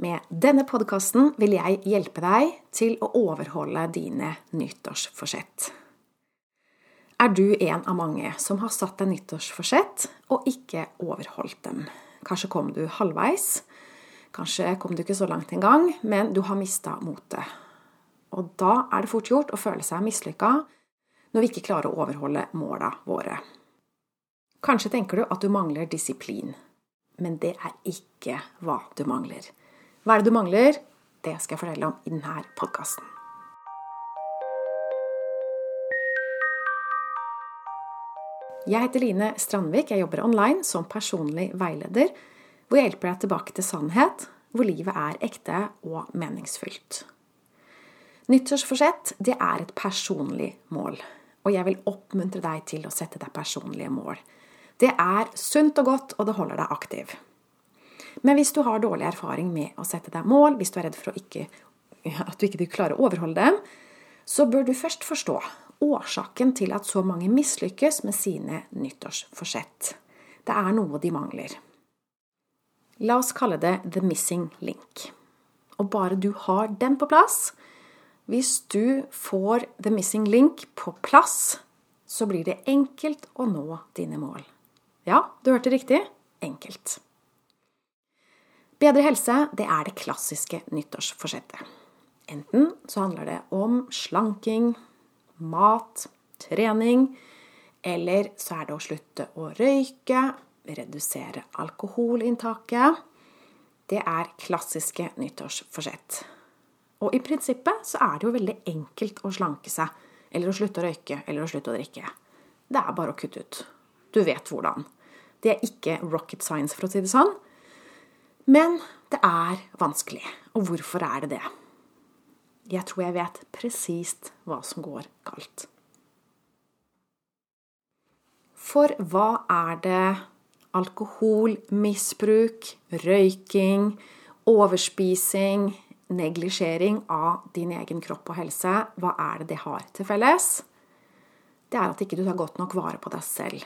Med denne podkasten vil jeg hjelpe deg til å overholde dine nyttårsforsett. Er du en av mange som har satt deg nyttårsforsett og ikke overholdt dem? Kanskje kom du halvveis, kanskje kom du ikke så langt engang, men du har mista motet. Og da er det fort gjort å føle seg mislykka når vi ikke klarer å overholde måla våre. Kanskje tenker du at du mangler disiplin, men det er ikke hva du mangler. Hva er det du mangler? Det skal jeg fortelle om i denne podkasten. Jeg heter Line Strandvik. Jeg jobber online som personlig veileder, hvor jeg hjelper deg tilbake til sannhet, hvor livet er ekte og meningsfylt. Nyttårsforsett det er et personlig mål, og jeg vil oppmuntre deg til å sette deg personlige mål. Det er sunt og godt, og det holder deg aktiv. Men hvis du har dårlig erfaring med å sette deg mål, hvis du er redd for ikke, at du ikke klarer å overholde dem, så bør du først forstå årsaken til at så mange mislykkes med sine nyttårsforsett. Det er noe de mangler. La oss kalle det the missing link. Og bare du har den på plass Hvis du får the missing link på plass, så blir det enkelt å nå dine mål. Ja, du hørte riktig enkelt. Bedre helse det er det klassiske nyttårsforsettet. Enten så handler det om slanking, mat, trening, eller så er det å slutte å røyke, redusere alkoholinntaket. Det er klassiske nyttårsforsett. Og i prinsippet så er det jo veldig enkelt å slanke seg, eller å slutte å røyke, eller å slutte å drikke. Det er bare å kutte ut. Du vet hvordan. Det er ikke rocket science, for å si det sånn. Men det er vanskelig. Og hvorfor er det det? Jeg tror jeg vet presist hva som går galt. For hva er det alkoholmisbruk, røyking, overspising, neglisjering av din egen kropp og helse, hva er det det har til felles? Det er at ikke du tar godt nok vare på deg selv.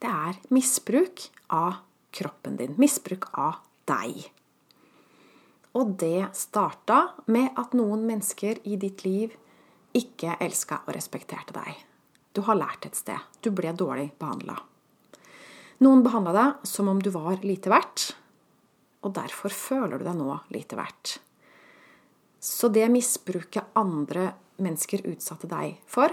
Det er misbruk av kroppen din. Misbruk av deg. Og det starta med at noen mennesker i ditt liv ikke elska og respekterte deg. Du har lært et sted. Du ble dårlig behandla. Noen behandla deg som om du var lite verdt, og derfor føler du deg nå lite verdt. Så det misbruket andre mennesker utsatte deg for,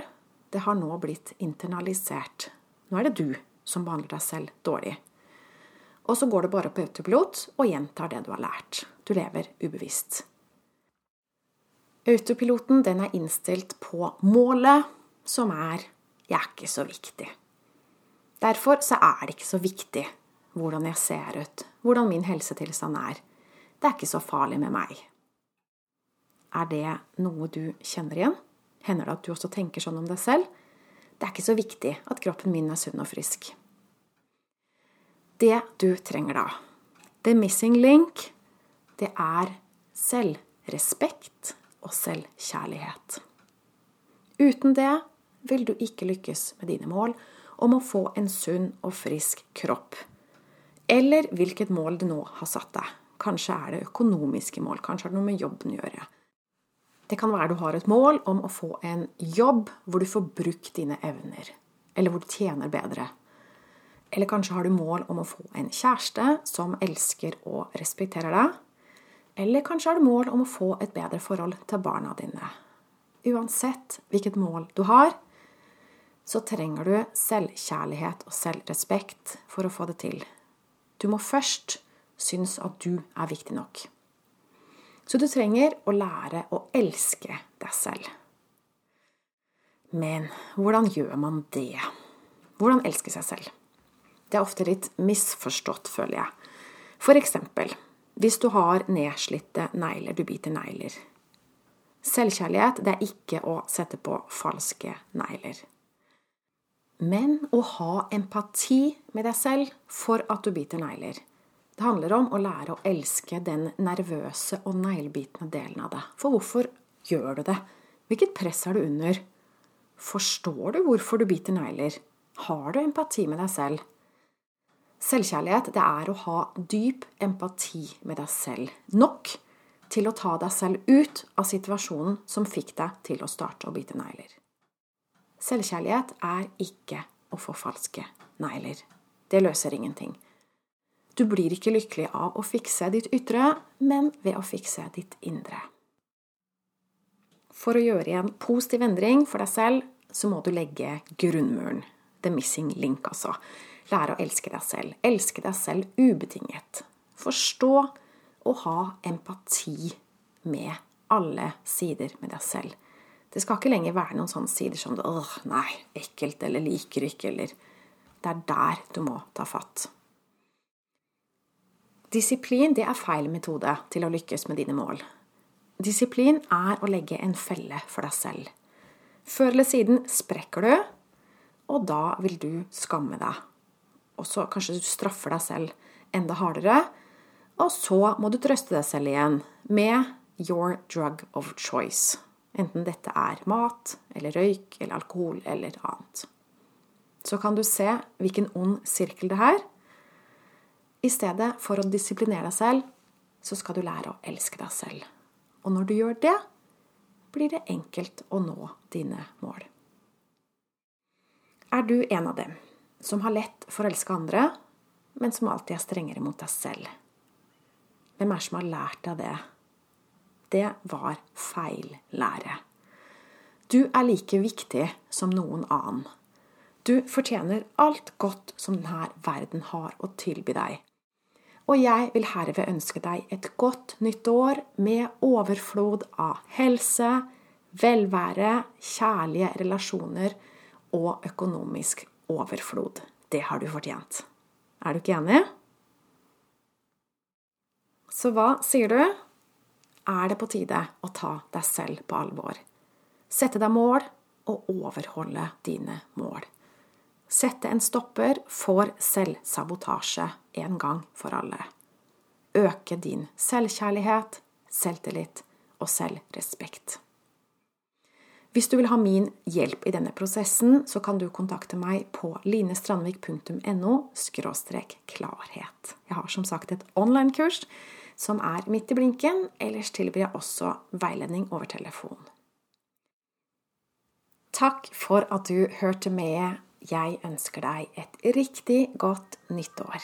det har nå blitt internalisert. Nå er det du som behandler deg selv dårlig. Og så går du bare på autopilot og gjentar det du har lært. Du lever ubevisst. Autopiloten den er innstilt på målet, som er 'jeg er ikke så viktig'. Derfor så er det ikke så viktig hvordan jeg ser ut, hvordan min helsetilstand er. Det er ikke så farlig med meg. Er det noe du kjenner igjen? Hender det at du også tenker sånn om deg selv? Det er ikke så viktig at kroppen min er sunn og frisk. Det du trenger da, the missing link, det er selvrespekt og selvkjærlighet. Uten det vil du ikke lykkes med dine mål om å få en sunn og frisk kropp. Eller hvilket mål du nå har satt deg. Kanskje er det økonomiske mål, kanskje har det noe med jobben å gjøre. Det kan være du har et mål om å få en jobb hvor du får brukt dine evner, eller hvor du tjener bedre. Eller kanskje har du mål om å få en kjæreste som elsker og respekterer deg. Eller kanskje har du mål om å få et bedre forhold til barna dine. Uansett hvilket mål du har, så trenger du selvkjærlighet og selvrespekt for å få det til. Du må først synes at du er viktig nok. Så du trenger å lære å elske deg selv. Men hvordan gjør man det? Hvordan elske seg selv? Det er ofte litt misforstått, føler jeg. For eksempel hvis du har nedslitte negler, du biter negler. Selvkjærlighet det er ikke å sette på falske negler. Men å ha empati med deg selv for at du biter negler. Det handler om å lære å elske den nervøse og neglebitende delen av deg. For hvorfor gjør du det? Hvilket press er du under? Forstår du hvorfor du biter negler? Har du empati med deg selv? Selvkjærlighet det er å ha dyp empati med deg selv. Nok til å ta deg selv ut av situasjonen som fikk deg til å starte å bite negler. Selvkjærlighet er ikke å forfalske negler. Det løser ingenting. Du blir ikke lykkelig av å fikse ditt ytre, men ved å fikse ditt indre. For å gjøre en positiv endring for deg selv, så må du legge grunnmuren. The missing link, altså. Lære å elske deg selv. Elske deg selv ubetinget. Forstå og ha empati med alle sider med deg selv. Det skal ikke lenger være noen sånne sider som åh, nei, ekkelt eller liker ikke, eller Det er der du må ta fatt. Disiplin det er feil metode til å lykkes med dine mål. Disiplin er å legge en felle for deg selv. Før eller siden sprekker du, og da vil du skamme deg. Og så kanskje du straffer deg selv enda hardere. Og så må du trøste deg selv igjen med your drug of choice. Enten dette er mat eller røyk eller alkohol eller annet. Så kan du se hvilken ond sirkel det er. I stedet for å disiplinere deg selv, så skal du lære å elske deg selv. Og når du gjør det, blir det enkelt å nå dine mål. Er du en av dem som har lett for å elske andre, men som alltid er strengere mot deg selv? Hvem er det som har lært deg det? Det var feil lære. Du er like viktig som noen annen. Du fortjener alt godt som denne verden har å tilby deg. Og jeg vil herved ønske deg et godt nytt år med overflod av helse, velvære, kjærlige relasjoner og økonomisk overflod. Det har du fortjent. Er du ikke enig? Så hva sier du? er det på tide å ta deg selv på alvor. Sette deg mål og overholde dine mål. Sette en stopper for selvsabotasje en gang for alle. Øke din selvkjærlighet, selvtillit og selvrespekt. Hvis du vil ha min hjelp i denne prosessen, så kan du kontakte meg på linestrandvik.no klarhet. Jeg har som sagt et online-kurs som er midt i blinken. Ellers tilbyr jeg også veiledning over telefon. Takk for at du hørte med. Jeg ønsker deg et riktig godt nyttår.